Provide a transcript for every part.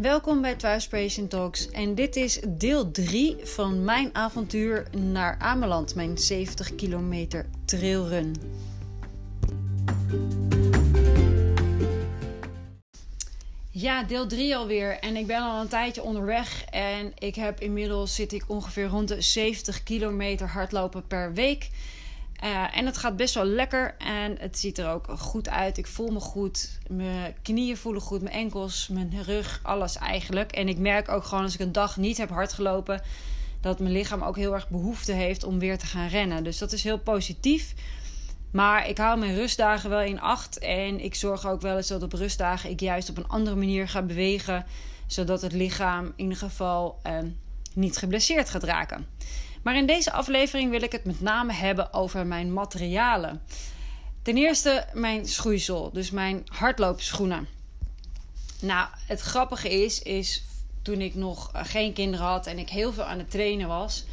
Welkom bij Twice Talks en dit is deel 3 van mijn avontuur naar Ameland, mijn 70 kilometer trailrun. Ja, deel 3 alweer en ik ben al een tijdje onderweg en ik heb inmiddels zit ik ongeveer rond de 70 kilometer hardlopen per week. Uh, en het gaat best wel lekker en het ziet er ook goed uit. Ik voel me goed. Mijn knieën voelen goed, mijn enkels, mijn rug, alles eigenlijk. En ik merk ook gewoon als ik een dag niet heb hard gelopen, dat mijn lichaam ook heel erg behoefte heeft om weer te gaan rennen. Dus dat is heel positief. Maar ik hou mijn rustdagen wel in acht. En ik zorg ook wel eens dat op rustdagen ik juist op een andere manier ga bewegen. Zodat het lichaam in ieder geval uh, niet geblesseerd gaat raken. Maar in deze aflevering wil ik het met name hebben over mijn materialen. Ten eerste mijn schoeisel, dus mijn hardloopschoenen. Nou, het grappige is, is toen ik nog geen kinderen had en ik heel veel aan het trainen was,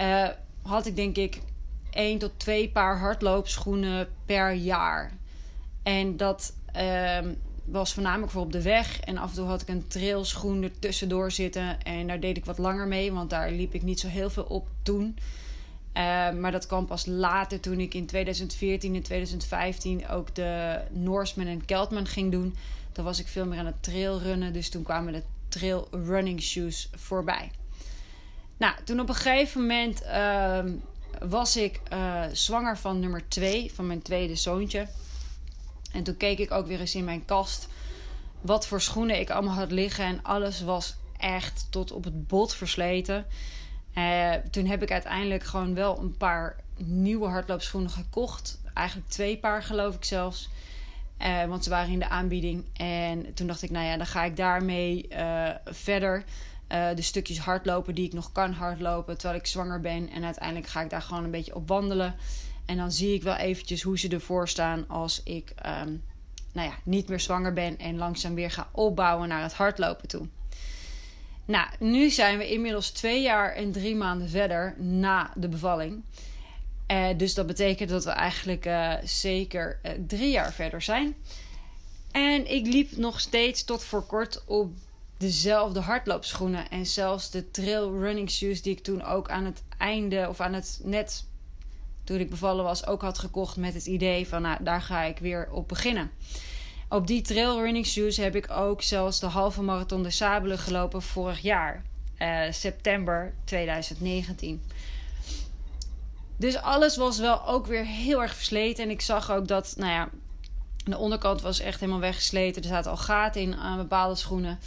uh, had ik denk ik één tot twee paar hardloopschoenen per jaar. En dat uh, was voornamelijk voor op de weg. En af en toe had ik een trailschoen er tussendoor zitten. En daar deed ik wat langer mee, want daar liep ik niet zo heel veel op toen. Uh, maar dat kwam pas later toen ik in 2014 en 2015 ook de Norseman en Keltman ging doen. Dan was ik veel meer aan het trailrunnen. Dus toen kwamen de trail running shoes voorbij. Nou, toen op een gegeven moment uh, was ik uh, zwanger van nummer 2, van mijn tweede zoontje. En toen keek ik ook weer eens in mijn kast wat voor schoenen ik allemaal had liggen. En alles was echt tot op het bot versleten. Uh, toen heb ik uiteindelijk gewoon wel een paar nieuwe hardloopschoenen gekocht. Eigenlijk twee paar geloof ik zelfs. Uh, want ze waren in de aanbieding. En toen dacht ik, nou ja, dan ga ik daarmee uh, verder. de stukjes hardlopen die ik nog kan hardlopen terwijl ik zwanger ben. En uiteindelijk ga ik daar gewoon een beetje op wandelen. En dan zie ik wel eventjes hoe ze ervoor staan als ik um, nou ja, niet meer zwanger ben en langzaam weer ga opbouwen naar het hardlopen toe. Nou, nu zijn we inmiddels twee jaar en drie maanden verder na de bevalling. Uh, dus dat betekent dat we eigenlijk uh, zeker uh, drie jaar verder zijn. En ik liep nog steeds tot voor kort op dezelfde hardloopschoenen. En zelfs de trail running shoes die ik toen ook aan het einde of aan het net toen ik bevallen was, ook had gekocht met het idee van nou, daar ga ik weer op beginnen. Op die trail running shoes heb ik ook zelfs de halve marathon de Sabelen gelopen vorig jaar, uh, september 2019. Dus alles was wel ook weer heel erg versleten. En ik zag ook dat, nou ja, de onderkant was echt helemaal weggesleten. Er zaten al gaten in aan bepaalde schoenen.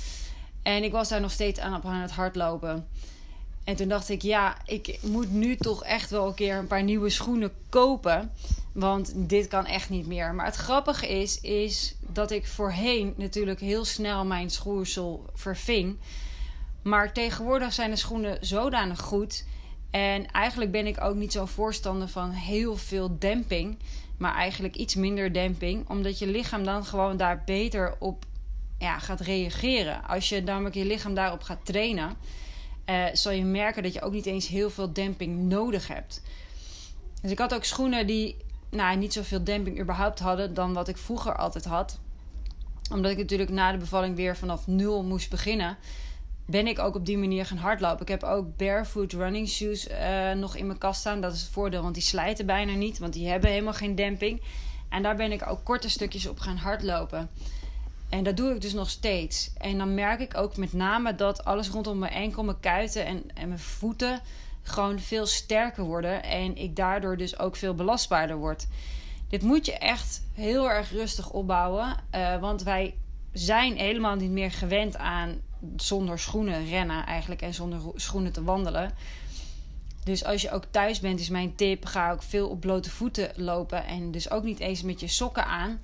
En ik was daar nog steeds aan op aan het hardlopen. En toen dacht ik, ja, ik moet nu toch echt wel een keer een paar nieuwe schoenen kopen. Want dit kan echt niet meer. Maar het grappige is, is dat ik voorheen natuurlijk heel snel mijn schoeisel verving. Maar tegenwoordig zijn de schoenen zodanig goed. En eigenlijk ben ik ook niet zo voorstander van heel veel demping. Maar eigenlijk iets minder demping. Omdat je lichaam dan gewoon daar beter op ja, gaat reageren. Als je namelijk je lichaam daarop gaat trainen uh, zal je merken dat je ook niet eens heel veel demping nodig hebt. Dus ik had ook schoenen die nou, niet zoveel demping überhaupt hadden dan wat ik vroeger altijd had. Omdat ik natuurlijk na de bevalling weer vanaf nul moest beginnen, ben ik ook op die manier gaan hardlopen. Ik heb ook barefoot running shoes uh, nog in mijn kast staan. Dat is het voordeel, want die slijten bijna niet, want die hebben helemaal geen demping. En daar ben ik ook korte stukjes op gaan hardlopen. En dat doe ik dus nog steeds. En dan merk ik ook met name dat alles rondom mijn enkel, mijn kuiten en, en mijn voeten gewoon veel sterker worden. En ik daardoor dus ook veel belastbaarder word. Dit moet je echt heel erg rustig opbouwen. Uh, want wij zijn helemaal niet meer gewend aan zonder schoenen rennen eigenlijk. En zonder schoenen te wandelen. Dus als je ook thuis bent, is mijn tip: ga ook veel op blote voeten lopen. En dus ook niet eens met je sokken aan.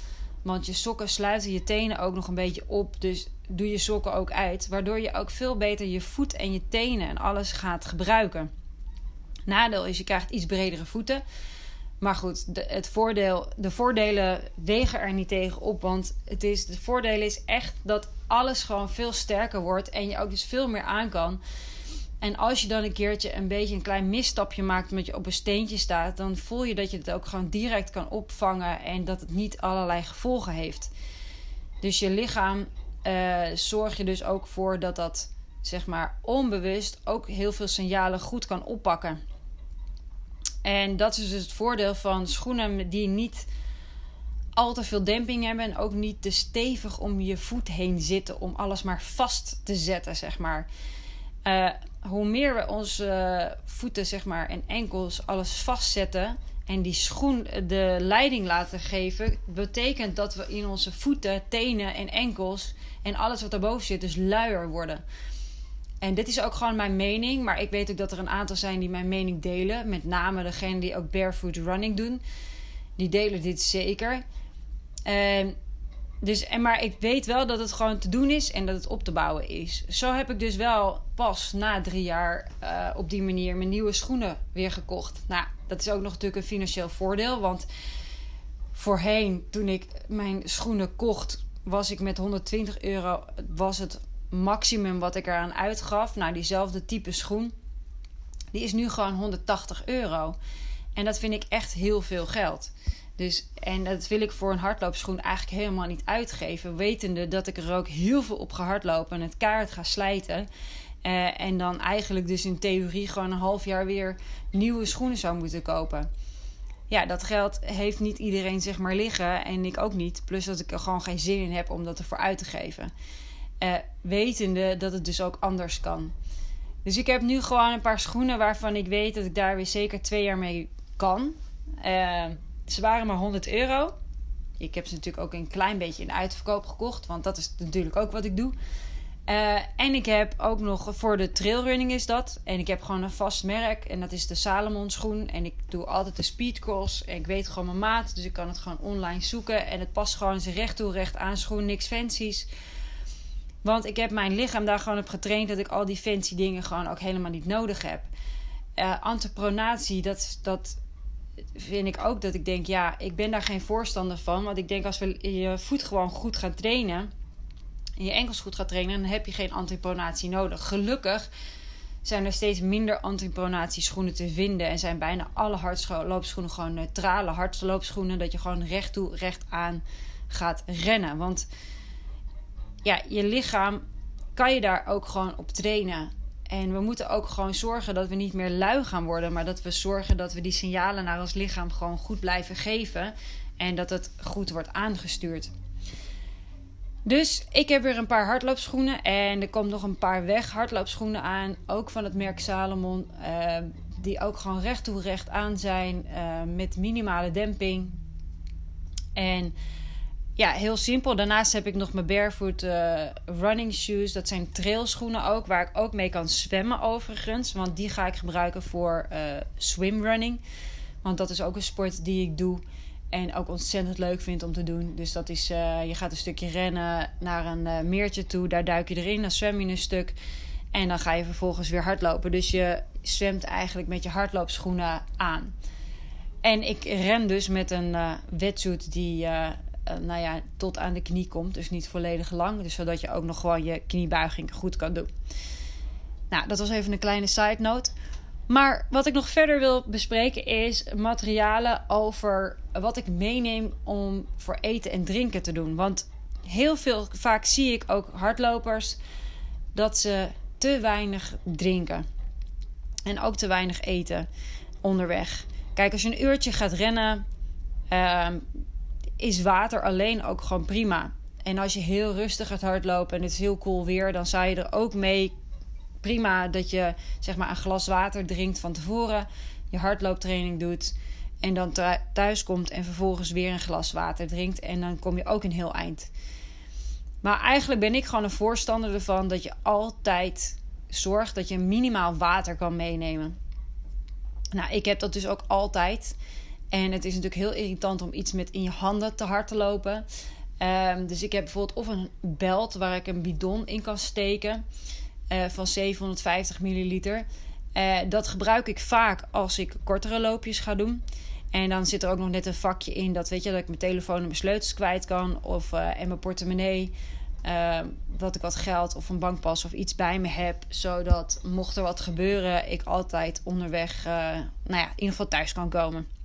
Want je sokken sluiten je tenen ook nog een beetje op. Dus doe je sokken ook uit. Waardoor je ook veel beter je voet en je tenen en alles gaat gebruiken. Nadeel is, je krijgt iets bredere voeten. Maar goed, de, het voordeel, de voordelen wegen er niet tegen op. Want het is, de voordeel is echt dat alles gewoon veel sterker wordt. En je ook dus veel meer aan kan. En als je dan een keertje een beetje een klein misstapje maakt omdat je op een steentje staat, dan voel je dat je het ook gewoon direct kan opvangen en dat het niet allerlei gevolgen heeft. Dus je lichaam uh, zorg je dus ook voor dat dat zeg maar onbewust ook heel veel signalen goed kan oppakken. En dat is dus het voordeel van schoenen die niet al te veel demping hebben en ook niet te stevig om je voet heen zitten om alles maar vast te zetten, zeg maar. Uh, hoe meer we onze voeten, zeg maar, en enkels alles vastzetten en die schoen de leiding laten geven, betekent dat we in onze voeten, tenen en enkels en alles wat daarboven zit, dus luier worden. En dit is ook gewoon mijn mening, maar ik weet ook dat er een aantal zijn die mijn mening delen. Met name degene die ook barefoot running doen. Die delen dit zeker. Uh, dus, en maar ik weet wel dat het gewoon te doen is en dat het op te bouwen is. Zo heb ik dus wel pas na drie jaar uh, op die manier mijn nieuwe schoenen weer gekocht. Nou, dat is ook nog natuurlijk een financieel voordeel. Want voorheen, toen ik mijn schoenen kocht, was ik met 120 euro. Was het maximum wat ik eraan uitgaf. Nou, diezelfde type schoen. Die is nu gewoon 180 euro. En dat vind ik echt heel veel geld. Dus, en dat wil ik voor een hardloopschoen eigenlijk helemaal niet uitgeven. Wetende dat ik er ook heel veel op ga hardlopen en het kaart ga slijten. Uh, en dan eigenlijk dus in theorie gewoon een half jaar weer nieuwe schoenen zou moeten kopen. Ja, dat geld heeft niet iedereen zeg maar liggen en ik ook niet. Plus dat ik er gewoon geen zin in heb om dat ervoor uit te geven. Uh, wetende dat het dus ook anders kan. Dus ik heb nu gewoon een paar schoenen waarvan ik weet dat ik daar weer zeker twee jaar mee kan. Uh, ze waren maar 100 euro. Ik heb ze natuurlijk ook een klein beetje in uitverkoop gekocht. Want dat is natuurlijk ook wat ik doe. Uh, en ik heb ook nog voor de trailrunning is dat. En ik heb gewoon een vast merk. En dat is de Salomon schoen. En ik doe altijd de speedcross. En ik weet gewoon mijn maat. Dus ik kan het gewoon online zoeken. En het past gewoon ze recht toe, recht aan schoen. Niks fancies. Want ik heb mijn lichaam daar gewoon op getraind. Dat ik al die fancy dingen gewoon ook helemaal niet nodig heb. Uh, antipronatie, dat, dat vind ik ook dat ik denk, ja, ik ben daar geen voorstander van. Want ik denk als we je voet gewoon goed gaan trainen, en je enkels goed gaat trainen, dan heb je geen antipronatie nodig. Gelukkig zijn er steeds minder antipronatieschoenen te vinden. En zijn bijna alle hardloopschoenen gewoon neutrale hardloopschoenen. Dat je gewoon recht toe, recht aan gaat rennen. Want ja, je lichaam kan je daar ook gewoon op trainen. En we moeten ook gewoon zorgen dat we niet meer lui gaan worden, maar dat we zorgen dat we die signalen naar ons lichaam gewoon goed blijven geven en dat het goed wordt aangestuurd. Dus ik heb weer een paar hardloopschoenen en er komt nog een paar weg hardloopschoenen aan, ook van het merk Salomon, uh, die ook gewoon recht toe recht aan zijn uh, met minimale demping. En ja, heel simpel. Daarnaast heb ik nog mijn barefoot uh, running shoes. Dat zijn trailschoenen ook, waar ik ook mee kan zwemmen overigens. Want die ga ik gebruiken voor uh, swimrunning. Want dat is ook een sport die ik doe en ook ontzettend leuk vind om te doen. Dus dat is, uh, je gaat een stukje rennen naar een meertje toe. Daar duik je erin, dan zwem je een stuk. En dan ga je vervolgens weer hardlopen. Dus je zwemt eigenlijk met je hardloopschoenen aan. En ik ren dus met een wetsuit die nou ja, tot aan de knie komt. Dus niet volledig lang. Dus zodat je ook nog gewoon je kniebuiging goed kan doen. Nou, dat was even een kleine side note. Maar wat ik nog verder wil bespreken is materialen over wat ik meeneem om voor eten en drinken te doen. Want heel veel, vaak zie ik ook hardlopers dat ze te weinig drinken. En ook te weinig eten onderweg. Kijk, als je een uurtje gaat rennen, uh, is water alleen ook gewoon prima. En als je heel rustig gaat hardlopen en het is heel cool weer, dan zou je er ook mee prima dat je zeg maar een glas water drinkt van tevoren, je hardlooptraining doet en dan thuis komt en vervolgens weer een glas water drinkt en dan kom je ook een heel eind. Maar eigenlijk ben ik gewoon een voorstander ervan dat je altijd zorgt dat je minimaal water kan meenemen. Nou, ik heb dat dus ook altijd. En het is natuurlijk heel irritant om iets met in je handen te hard te lopen. Um, dus ik heb bijvoorbeeld of een belt waar ik een bidon in kan steken uh, van 750 milliliter. Uh, dat gebruik ik vaak als ik kortere loopjes ga doen. En dan zit er ook nog net een vakje in dat, weet je, dat ik mijn telefoon en mijn sleutels kwijt kan. Of, uh, en mijn portemonnee. dat ik wat geld of een bankpas of iets bij me heb. Zodat mocht er wat gebeuren, ik altijd onderweg, nou ja, in ieder geval thuis kan komen.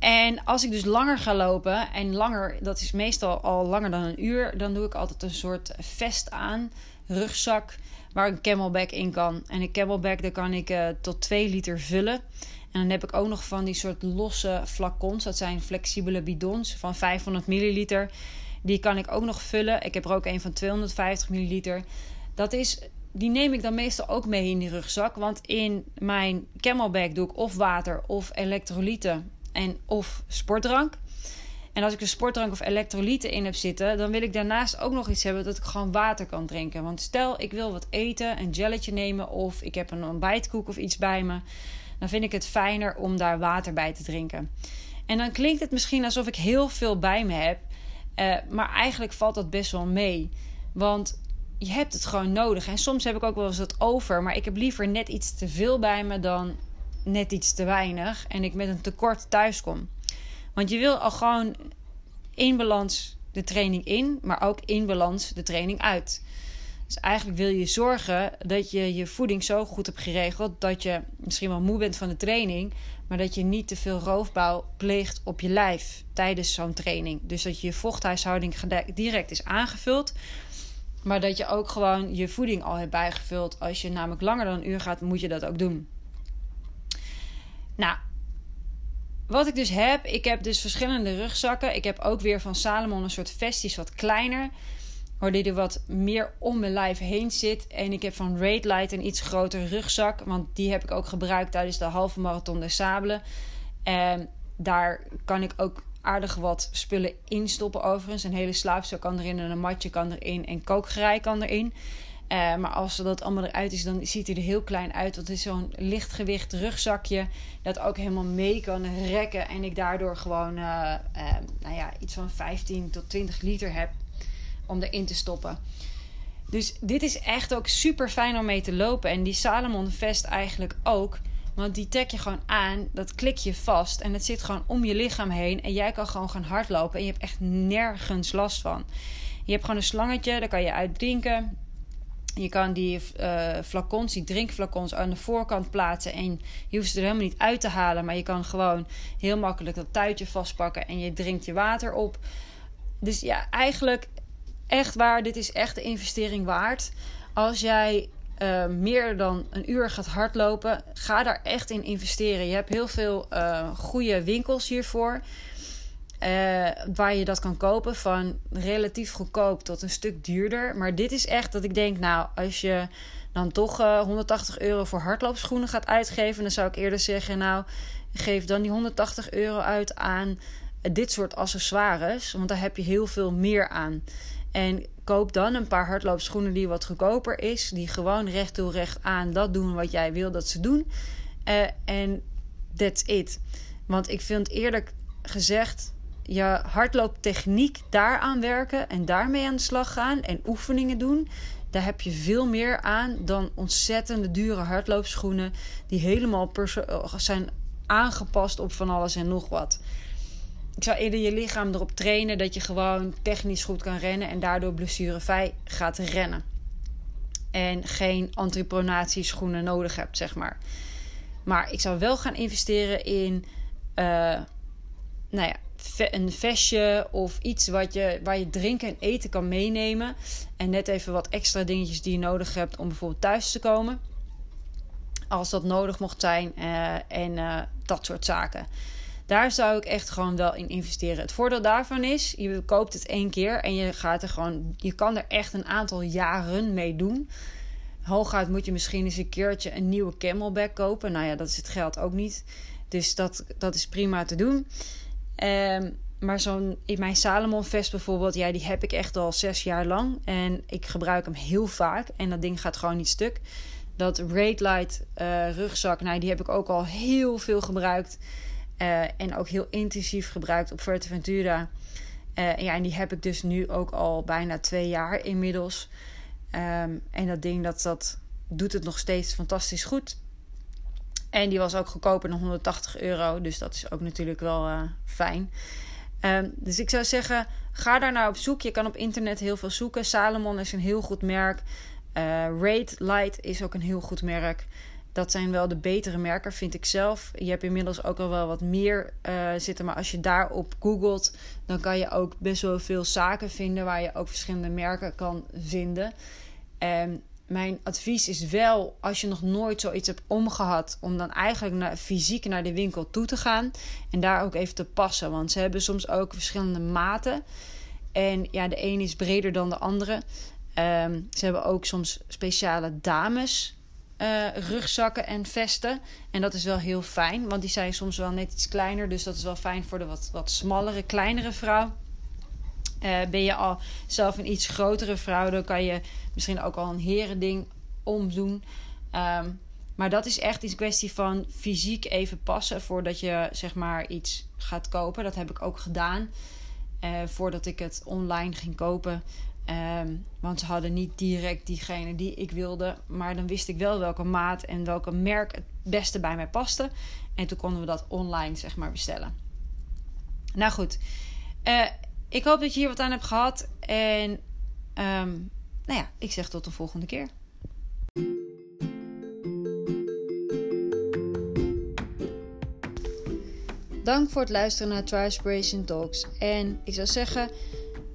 En als ik dus langer ga lopen, en langer, dat is meestal al langer dan een uur, dan doe ik altijd een soort vest aan, rugzak, waar een camelback in kan. En een camelback, daar kan ik uh, tot 2 liter vullen. En dan heb ik ook nog van die soort losse flacons, dat zijn flexibele bidons van 500 milliliter. Die kan ik ook nog vullen. Ik heb er ook een van 250 milliliter. Dat is, die neem ik dan meestal ook mee in die rugzak. Want in mijn camelback doe ik of water of elektrolyten en of sportdrank. En als ik een sportdrank of elektrolyten in heb zitten, dan wil ik daarnaast ook nog iets hebben dat ik gewoon water kan drinken. Want stel ik wil wat eten, een jelletje nemen of ik heb een ontbijtkoek of iets bij me, dan vind ik het fijner om daar water bij te drinken. En dan klinkt het misschien alsof ik heel veel bij me heb, eh, maar eigenlijk valt dat best wel mee. Want je hebt het gewoon nodig. En soms heb ik ook wel eens wat over, maar ik heb liever net iets te veel bij me dan net iets te weinig en ik met een tekort thuis kom. Want je wil al gewoon in balans de training in, maar ook in balans de training uit. Dus eigenlijk wil je zorgen dat je je voeding zo goed hebt geregeld dat je misschien wel moe bent van de training, maar dat je niet te veel roofbouw pleegt op je lijf tijdens zo'n training. Dus dat je je vochthuishouding direct is aangevuld. Maar dat je ook gewoon je voeding al hebt bijgevuld. Als je namelijk langer dan een uur gaat, moet je dat ook doen. Nou, wat ik dus heb, ik heb dus verschillende rugzakken. Ik heb ook weer van Salomon een soort vesties wat kleiner. Waardoor er wat meer om mijn lijf heen zit. En ik heb van Raid Light een iets grotere rugzak. Want die heb ik ook gebruikt tijdens de halve marathon der Sabelen. En daar kan ik ook aardig wat spullen instoppen overigens. Een hele slaapzak kan erin en een matje kan erin en kookgerei kan erin. Uh, maar als dat allemaal eruit is, dan ziet hij er heel klein uit. Want het is zo'n lichtgewicht rugzakje dat ook helemaal mee kan rekken. En ik daardoor gewoon uh, uh, nou ja, iets van 15 tot 20 liter heb om erin te stoppen. Dus dit is echt ook super fijn om mee te lopen. En die Salomon Vest eigenlijk ook. Want die trek je gewoon aan, dat klik je vast en het zit gewoon om je lichaam heen. En jij kan gewoon gaan hardlopen en je hebt echt nergens last van. Je hebt gewoon een slangetje, daar kan je uit drinken. Je kan die uh, flacons, die drinkflacons aan de voorkant plaatsen. En je hoeft ze er helemaal niet uit te halen. Maar je kan gewoon heel makkelijk dat tuitje vastpakken. En je drinkt je water op. Dus ja, eigenlijk echt waar. Dit is echt de investering waard. Als jij uh, meer dan een uur gaat hardlopen, ga daar echt in investeren. Je hebt heel veel uh, goede winkels hiervoor. Uh, waar je dat kan kopen van relatief goedkoop tot een stuk duurder. Maar dit is echt dat ik denk, nou, als je dan toch 180 euro voor hardloopschoenen gaat uitgeven, dan zou ik eerder zeggen, nou, geef dan die 180 euro uit aan dit soort accessoires, want daar heb je heel veel meer aan. En koop dan een paar hardloopschoenen die wat goedkoper is. Die gewoon recht toe recht aan dat doen wat jij wil dat ze doen. Uh, en that's it. Want ik vind eerlijk gezegd je hardlooptechniek daaraan werken en daarmee aan de slag gaan en oefeningen doen. Daar heb je veel meer aan dan ontzettende dure hardloopschoenen die helemaal zijn aangepast op van alles en nog wat ik zou eerder je lichaam erop trainen dat je gewoon technisch goed kan rennen en daardoor blessurevrij gaat rennen. En geen antipronatieschoenen nodig hebt, zeg maar. Maar ik zou wel gaan investeren in uh, nou ja, een vestje of iets wat je, waar je drinken en eten kan meenemen. En net even wat extra dingetjes die je nodig hebt om bijvoorbeeld thuis te komen. Als dat nodig mocht zijn uh, en uh, dat soort zaken. Daar zou ik echt gewoon wel in investeren. Het voordeel daarvan is, je koopt het één keer en je gaat er gewoon, je kan er echt een aantal jaren mee doen. Hooguit moet je misschien eens een keertje een nieuwe camelback kopen. Nou ja, dat is het geld ook niet. Dus dat, dat is prima te doen. Um, maar zo'n mijn Salomon vest bijvoorbeeld, ja, die heb ik echt al zes jaar lang. En ik gebruik hem heel vaak. En dat ding gaat gewoon niet stuk. Dat Raid Light uh, rugzak, nou, die heb ik ook al heel veel gebruikt. Uh, en ook heel intensief gebruikt op Fuerteventura. Uh, ja, en die heb ik dus nu ook al bijna twee jaar inmiddels. Um, en dat ding dat, dat doet het nog steeds fantastisch goed. En die was ook goedkoper dan 180 euro. Dus dat is ook natuurlijk wel uh, fijn. Um, dus ik zou zeggen, ga daar nou op zoek. Je kan op internet heel veel zoeken. Salomon is een heel goed merk. Uh, Raid Light is ook een heel goed merk. dat zijn wel de betere merken, vind ik zelf. Je hebt inmiddels ook al wel wat meer uh, zitten. Maar als je daarop googelt, dan kan je ook best wel veel zaken vinden waar je ook verschillende merken kan vinden. En mijn advies is wel, als je nog nooit zoiets hebt omgehad, om dan eigenlijk naar, fysiek naar de winkel toe te gaan en daar ook even te passen. Want ze hebben soms ook verschillende maten. En ja, de een is breder dan de andere. Um, ze hebben ook soms speciale dames uh, rugzakken en vesten. En dat is wel heel fijn, want die zijn soms wel net iets kleiner. Dus dat is wel fijn voor de wat, wat smallere, kleinere vrouw. Uh, ben je al zelf een iets grotere vrouw, dan kan je misschien ook al een herending omdoen. Um, maar dat is echt een kwestie van fysiek even passen voordat je zeg maar iets gaat kopen. Dat heb ik ook gedaan. Uh, voordat ik het online ging kopen. Um, want ze hadden niet direct diegene die ik wilde. Maar dan wist ik wel welke maat en welke merk het beste bij mij paste. En toen konden we dat online zeg maar bestellen. Nou goed. Uh, ik hoop dat je hier wat aan hebt gehad. En um, nou ja, ik zeg tot de volgende keer. Dank voor het luisteren naar Trispiration Talks. En ik zou zeggen,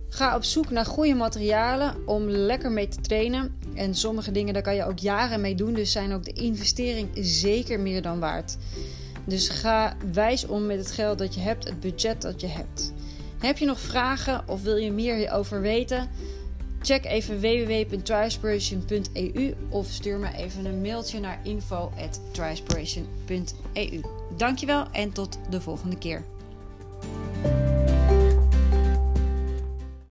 ga op zoek naar goede materialen om lekker mee te trainen. En sommige dingen, daar kan je ook jaren mee doen. Dus zijn ook de investering zeker meer dan waard. Dus ga wijs om met het geld dat je hebt, het budget dat je hebt. Heb je nog vragen of wil je meer hierover weten? Check even www.trispiration.eu of stuur me even een mailtje naar info.trispiration.eu. Dankjewel en tot de volgende keer.